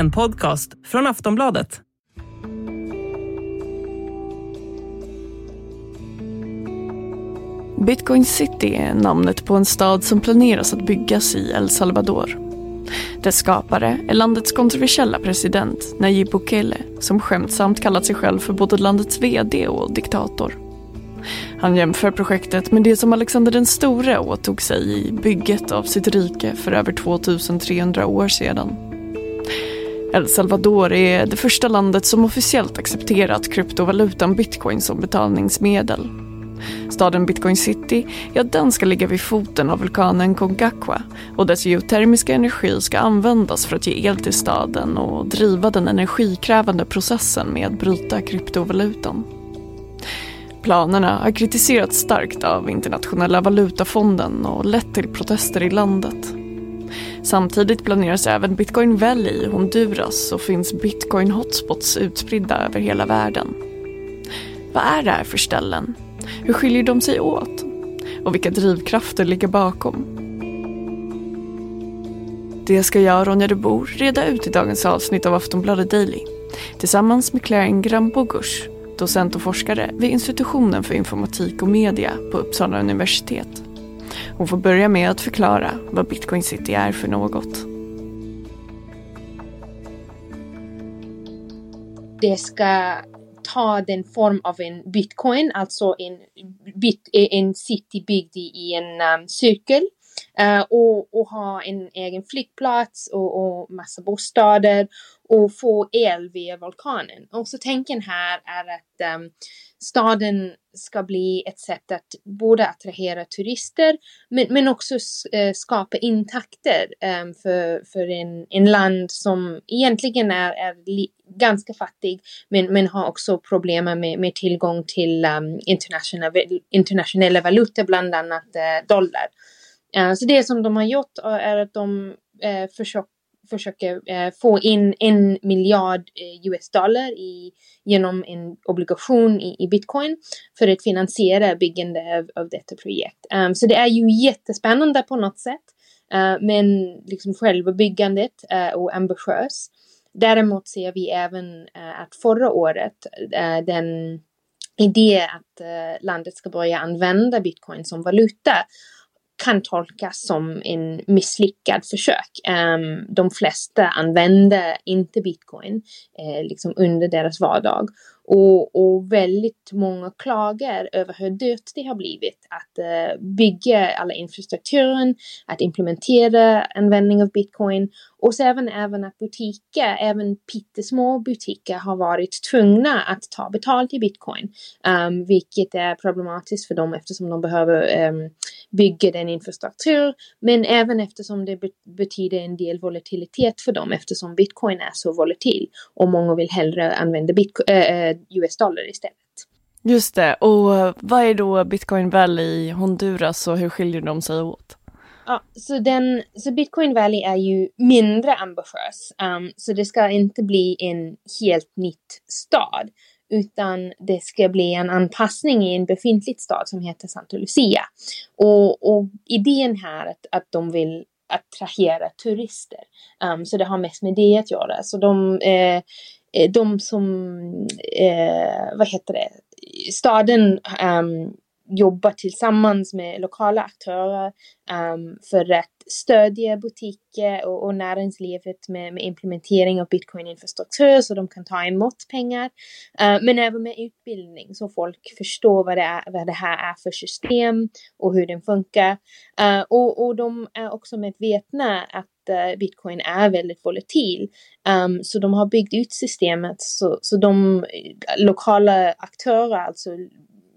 En podcast från Aftonbladet. Bitcoin City är namnet på en stad som planeras att byggas i El Salvador. Dess skapare är landets kontroversiella president Nayib Bukele som skämtsamt kallat sig själv för både landets VD och diktator. Han jämför projektet med det som Alexander den store åtog sig i bygget av sitt rike för över 2300 år sedan. El Salvador är det första landet som officiellt accepterat kryptovalutan bitcoin som betalningsmedel. Staden Bitcoin City, ja den ska ligga vid foten av vulkanen Concagua och dess geotermiska energi ska användas för att ge el till staden och driva den energikrävande processen med att bryta kryptovalutan. Planerna har kritiserats starkt av Internationella valutafonden och lett till protester i landet. Samtidigt planeras även Bitcoin Valley i Honduras och finns bitcoin hotspots utspridda över hela världen. Vad är det här för ställen? Hur skiljer de sig åt? Och vilka drivkrafter ligger bakom? Det ska jag, Ronja de Bor, reda ut i dagens avsnitt av Aftonbladet Daily tillsammans med Claire Ingram Bogush, docent och forskare vid institutionen för informatik och media på Uppsala universitet. Hon får börja med att förklara vad Bitcoin City är för något. Det ska ta den form av en bitcoin, alltså en, bit, eh, en city byggd i en um, cirkel. Uh, och, och ha en egen flygplats och, och massa bostäder och få el via vulkanen. Och så tanken här är att um, staden ska bli ett sätt att både attrahera turister men, men också uh, skapa intakter um, för, för en, en land som egentligen är, är ganska fattig men, men har också problem med, med tillgång till um, internationella, internationella valutor, bland annat uh, dollar. Uh, så det som de har gjort är att de uh, försöker försöker eh, få in en miljard eh, US-dollar i, genom en obligation i, i, bitcoin för att finansiera byggande av, av detta projekt. Um, så det är ju jättespännande på något sätt. Uh, men liksom själva byggandet uh, och ambitiös. Däremot ser vi även uh, att förra året den idé att landet ska börja använda bitcoin som valuta kan tolkas som en misslyckad försök. Um, de flesta använder inte bitcoin eh, liksom under deras vardag och, och väldigt många klagar över hur dyrt det har blivit att uh, bygga alla infrastrukturen, att implementera användning av bitcoin. Och så även, även att butiker, även pyttesmå butiker har varit tvungna att ta betalt i bitcoin, um, vilket är problematiskt för dem eftersom de behöver um, bygga den infrastruktur, men även eftersom det betyder en del volatilitet för dem eftersom bitcoin är så volatil och många vill hellre använda bitcoin, äh, eh, eh, US-dollar istället. Just det, och vad är då Bitcoin Valley i Honduras och hur skiljer de sig åt? Ja, så, den, så Bitcoin Valley är ju mindre ambitiös, um, så det ska inte bli en helt nytt stad, utan det ska bli en anpassning i en befintlig stad som heter Santa Lucia. Och, och idén här är att, att de vill attrahera turister, um, så det har mest med det att göra. Så de Eh, Eh, de som, eh, vad heter det, staden um, jobbar tillsammans med lokala aktörer um, för att stödja butiker och, och näringslivet med, med, implementering av bitcoin-infrastruktur så de kan ta emot pengar. Uh, men även med utbildning så folk förstår vad det, är, vad det här är för system och hur den funkar. Uh, och, och de är också medvetna att bitcoin är väldigt volatil. Um, så de har byggt ut systemet så, så de eh, lokala aktörer, alltså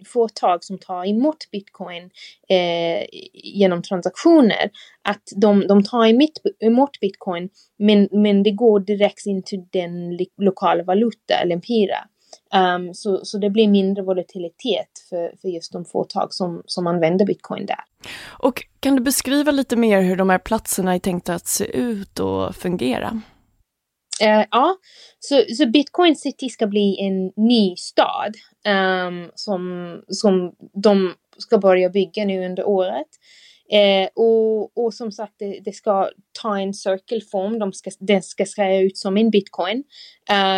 företag som tar emot bitcoin eh, genom transaktioner, att de, de tar emot, emot bitcoin men, men det går direkt in till den lokala valuta, eller. Um, så, så det blir mindre volatilitet för, för just de företag som, som använder bitcoin där. Och kan du beskriva lite mer hur de här platserna är tänkta att se ut och fungera? Uh, ja, så, så Bitcoin City ska bli en ny stad um, som, som de ska börja bygga nu under året. Eh, och, och som sagt, det, det, ska ta en cirkelform. De ska, den ska se ut som en bitcoin.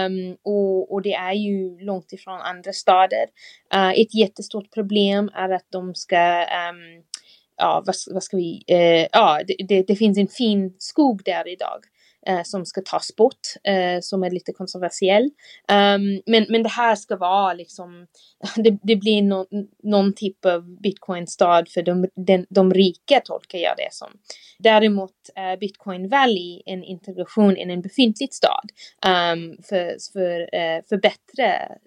Um, och, och det är ju långt ifrån andra stader. Uh, ett jättestort problem är att de ska um, ja, vad, vad, ska vi, uh, ja, det, det, det, finns en fin skog där idag eh, som ska tas bort, eh, som är lite kontroversiell. Um, men, men det här ska vara liksom, det, det blir no, någon typ av bitcoin-stad för de, den, de rika tolkar jag det som. Däremot är Bitcoin Valley en integration i en befintlig stad um, för, för, eh, för bättre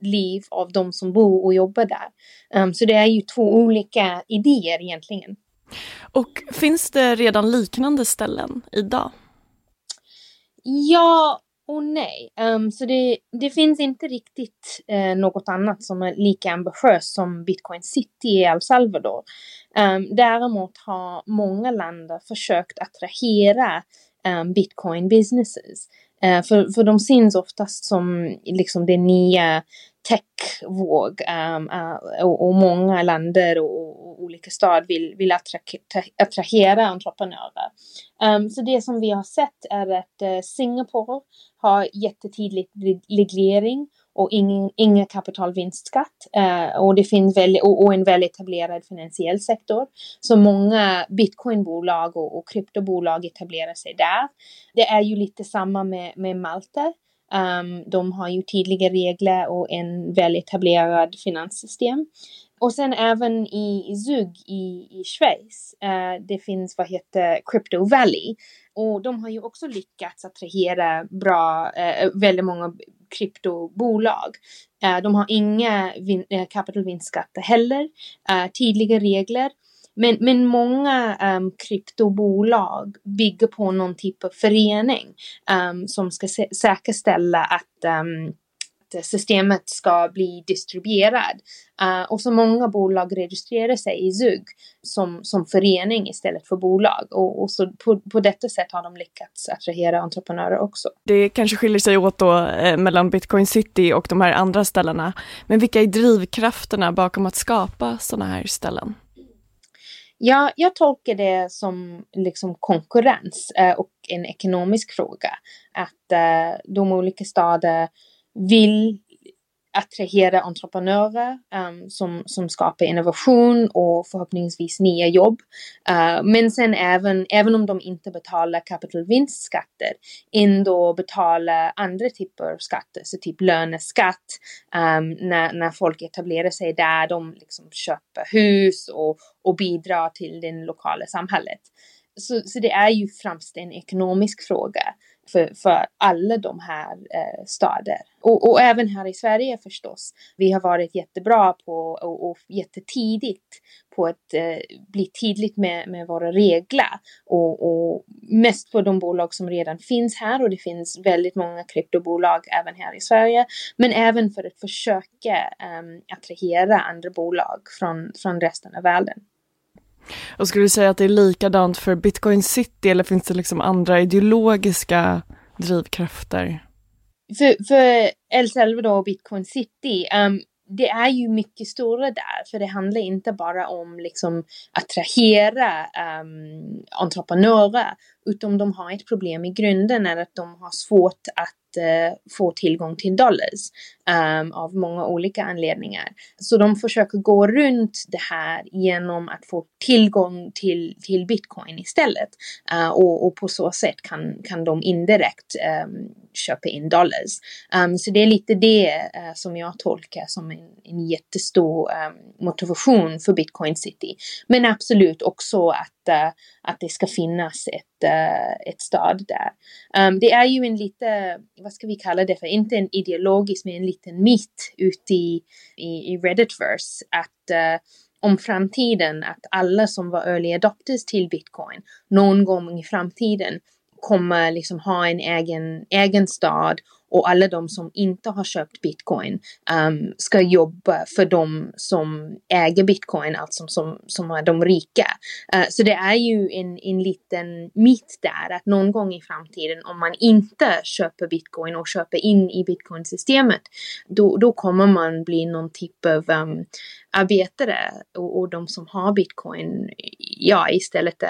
liv av de som bor och jobbar där. Um, så det är ju två olika idéer egentligen. Och finns det redan liknande ställen idag? Ja och nej. Um, så det, det finns inte riktigt uh, något annat som är lika ambitiöst som Bitcoin City i El Salvador. Um, däremot har många länder försökt attrahera um, Bitcoin businesses. Uh, för, för de syns oftast som liksom det nya techvåg um, uh, och, och, många länder och, och olika stad vill, vill attrahera entreprenörer. Um, så det som vi har sett är att uh, Singapore har jättetydlig reglering och ingen, ingen kapitalvinstskatt. Uh, och det finns väl, och, och, en väl etablerad finansiell sektor. Så många bitcoinbolag och, och kryptobolag etablerar sig där. Det är ju lite samma med, med Malta. Um, de har ju tydliga regler och en väletablerad finanssystem. Och sen även i, Zug i, i Schweiz, uh, det finns vad heter Crypto Valley. Och de har ju också lyckats attrahera bra, uh, väldigt många kryptobolag. Uh, de har inga vin, uh, kapitalvinstskatter heller, uh, tydliga regler men, men många um, kryptobolag bygger på någon typ av förening um, som ska sä säkerställa att um, systemet ska bli distribuerad. Uh, och så många bolag registrerar sig i ZUG som, som förening istället för bolag. Och, och så på, på detta sätt har de lyckats attrahera entreprenörer också. Det kanske skiljer sig åt då eh, mellan Bitcoin City och de här andra ställena. Men vilka är drivkrafterna bakom att skapa sådana här ställen? Ja, jag tolkar det som liksom konkurrens eh, och en ekonomisk fråga. Att eh, de olika städerna vill attrahera entreprenörer um, som, som skapar innovation och förhoppningsvis nya jobb. Uh, men sen även, även om de inte betalar kapitalvinstskatter, ändå betalar andra typer av skatter, så typ löneskatt, um, när, när folk etablerar sig där, de liksom köper hus och, och bidrar till det lokala samhället. Så, så det är ju främst en ekonomisk fråga för, för alla de här eh, städer. Och, och, även här i Sverige förstås. Vi har varit jättebra på och, och jättetidigt på att eh, bli tydligt med, med våra regler. Och, och, mest för de bolag som redan finns här och det finns väldigt många kryptobolag även här i Sverige. Men även för att försöka eh, attrahera andra bolag från, från resten av världen. Och skulle du säga att det är likadant för Bitcoin City eller finns det liksom andra ideologiska drivkrafter? För, för El Salvador och Bitcoin City, um, det är ju mycket större där, för det handlar inte bara om liksom attrahera um, entreprenörer, utan de har ett problem i grunden är att de har svårt att uh, få tillgång till dollars um, av många olika anledningar. Så de försöker gå runt det här genom att få tillgång till, till bitcoin istället. Uh, och, och, på så sätt kan, kan de indirekt um, köpa in dollars. Um, så det är lite det uh, som jag tolkar som en, en jättestor motivation för Bitcoin City. Men absolut också att att det ska finnas ett, eh, ett stad där. Um, det är ju en lite, vad ska vi kalla det för, inte en ideologisk men en liten mitt ute i, i, i Redditverse att uh, om framtiden att alla som var early adopters till bitcoin någon gång i framtiden kommer liksom ha en egen, egen stad och alla de som inte har köpt bitcoin um, ska jobba för de som äger bitcoin, alltså som, som är de rika. Uh, så det är ju en, en liten mitt där att någon gång i framtiden om man inte köper bitcoin och köper in i bitcoinsystemet då, då kommer man bli någon typ av ehm, um, arbetare och, och de som har bitcoin ja, istället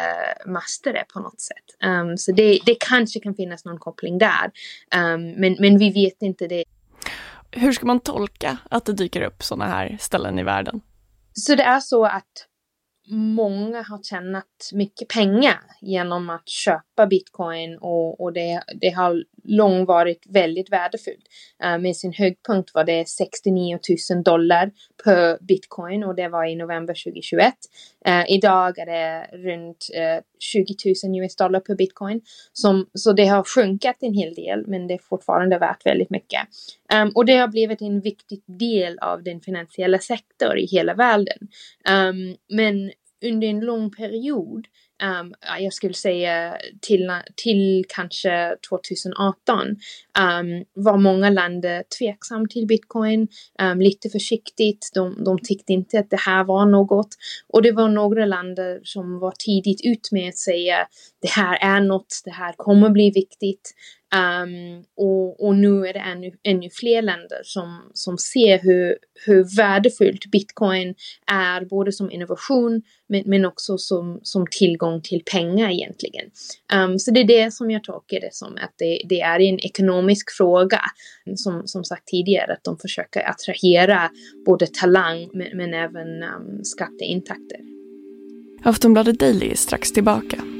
master det på något sätt. Um, så det, det kanske kan finnas någon koppling där. Um, men, men vi vet inte det. Hur ska man tolka att det dyker upp sådana här ställen i världen? Så det är så att många har tjänat mycket pengar genom att köpa bitcoin och, och det, det har lång varit väldigt värdefullt. Uh, med sin högpunkt var det 69 000 dollar per bitcoin och det var i november 2021. Uh, eh, idag är det runt uh, 20 000 US dollar per bitcoin. Som, så det har sjunkit en hel del men det är fortfarande värt väldigt mycket. Um, och det har blivit en viktig del av den finansiella sektorn i hela världen. Um, men under en lång period, um, jag skulle säga till, till kanske 2018, um, ehm, var många länder tveksamma till bitcoin, um, lite försiktigt. De, de tyckte inte att det här var något. Och det var några länder som var tidigt ut med att säga det här är något, det här kommer bli viktigt. Um, och, och, nu är det ännu, ännu fler länder som, som ser hur, hur värdefullt bitcoin är både som innovation men, men också som, som tillgång till pengar egentligen. Um, så det är det som jag tolkar det som att det, det är en ekonomisk fråga. Som, som sagt tidigare att de försöker attrahera både talang men, men även um, skatteintäkter. Aftonbladet Daily är strax tillbaka.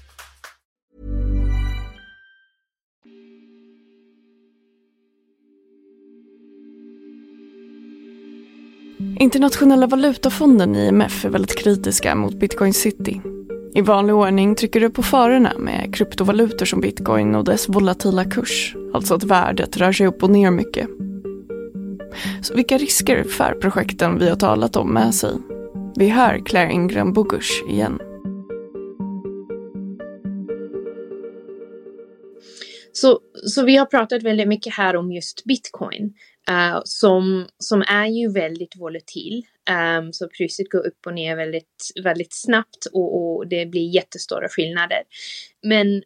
Internationella valutafonden IMF är väldigt kritiska mot Bitcoin City. I vanlig ordning trycker du på farorna med kryptovalutor som bitcoin och dess volatila kurs, alltså att värdet rör sig upp och ner mycket. Så vilka risker för projekten vi har talat om med sig? Vi hör Claire Ingram Bogush igen. Så, så vi har pratat väldigt mycket här om just bitcoin uh, som, som är ju väldigt volatil. Um, så priset går upp och ner väldigt, väldigt snabbt och, och det blir jättestora skillnader. Men eh,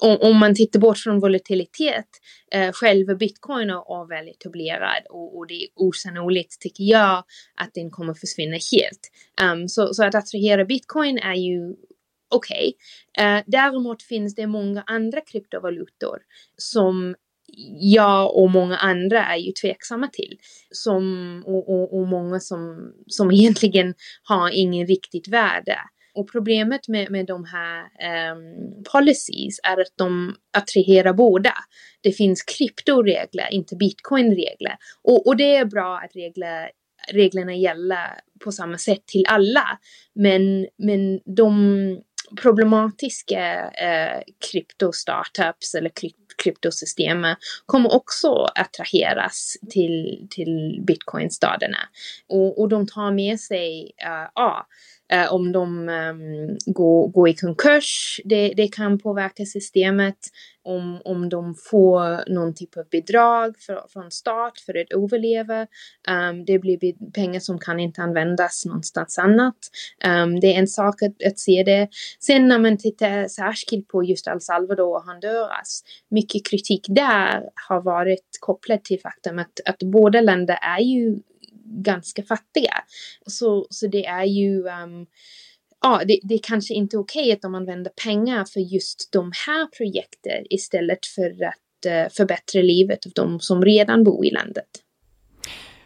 om, om, man tittar bort från volatilitet, eh, själva bitcoin är väldigt etablerad och, och, det är osannolikt tycker jag att den kommer försvinna helt. Um, så, så att attrahera bitcoin är ju okej. Okay. Uh, däremot finns det många andra kryptovalutor som jag och många andra är ju tveksamma till. Som, och, och, och många som, som egentligen har ingen riktigt värde. Och problemet med, med de här um, policies är att de attraherar båda. Det finns kryptoregler, inte bitcoinregler. Och, och det är bra att regler, reglerna gäller på samma sätt till alla. Men, men de problematiska eh, kryptostartups eller kryptosystem kommer också attraheras till, till bitcoinstaderna. Och, och de tar med sig, eh, ja, eh, om de eh, går, går i konkurs, det, det kan påverka systemet. Om, om de får någon typ av bidrag för, från stat för att överleva. Um, det blir pengar som kan inte användas någonstans annat. Um, det är en sak att, att se det. Sen när man tittar särskilt på just El Salvador och Honduras, mycket kritik där har varit kopplad till faktum att, att båda länder är ju ganska fattiga. Så, så det är ju um, ja, det, det är kanske inte okej okay att de använder pengar för just de här projekten istället för att uh, förbättra livet av de som redan bor i landet.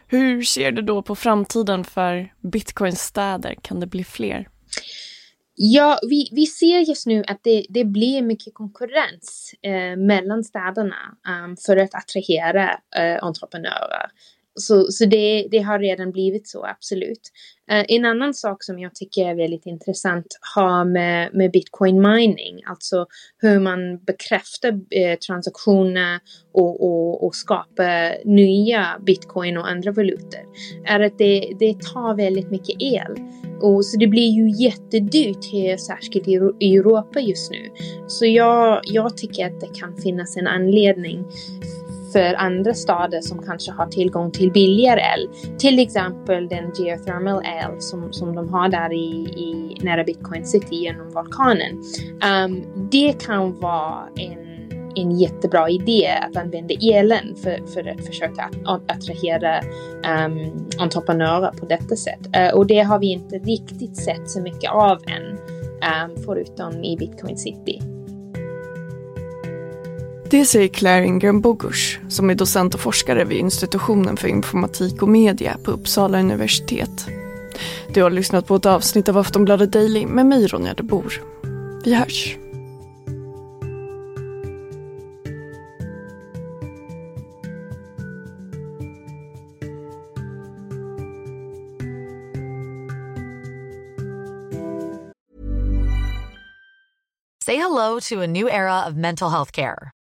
Hur ser du då på framtiden för bitcoinstäder? Kan det bli fler? Ja, vi, vi ser just nu att det, det blir mycket konkurrens eh, mellan städerna um, för att attrahera eh, entreprenörer så, så det, det har redan blivit så, absolut. Uh, en annan sak som jag tycker är väldigt intressant har med, med bitcoin mining, alltså hur man bekräftar uh, transaktioner och, och, och skapar nya bitcoin och andra valutor, är att det, det tar väldigt mycket el. Och så det blir ju jättedyrt här, särskilt i Europa just nu. Så jag, jag tycker att det kan finnas en anledning för andra stader som kanske har tillgång till billigare el. Till exempel den geothermal el som, som de har där i, i nära Bitcoin City genom vulkanen. Um, det kan vara en en jättebra idé att använda elen för, för att försöka attrahera um, entreprenörer på detta sätt. Uh, och det har vi inte riktigt sett så mycket av än, um, förutom i Bitcoin City. Det säger Claire Ingram Bogush, som är docent och forskare vid institutionen för informatik och media på Uppsala universitet. Du har lyssnat på ett avsnitt av Aftonbladet Daily med mig Ronja de Bor. Vi hörs. Say hello to a new era of mental health care.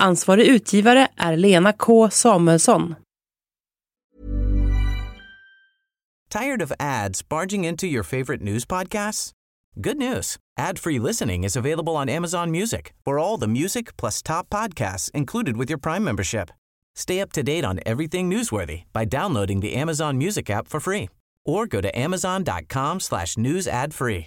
Ansvarig utgivare är Lena K Samuelsson. Tired of ads barging into your favorite news podcasts? Good news. Ad-free listening is available on Amazon Music. For all the music plus top podcasts included with your Prime membership. Stay up to date on everything newsworthy by downloading the Amazon Music app for free or go to amazon.com slash news ad free.